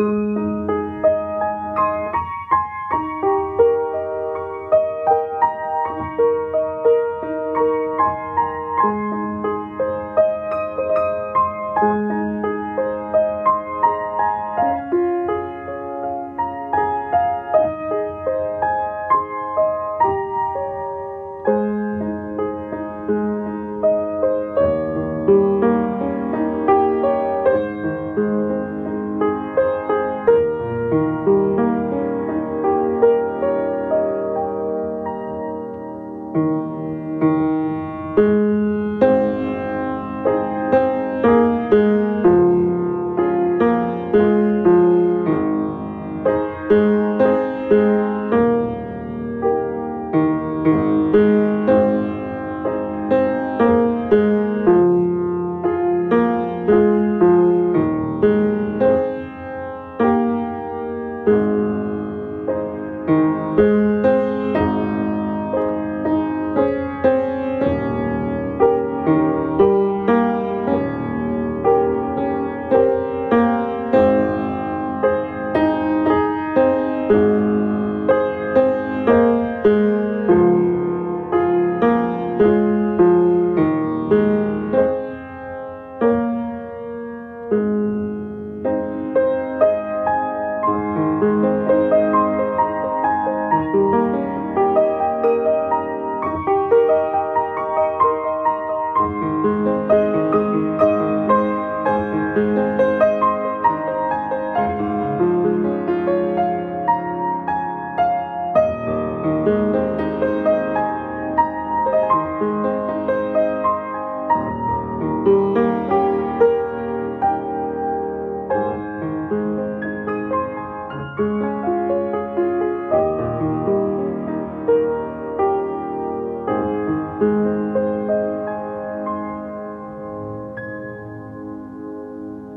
Música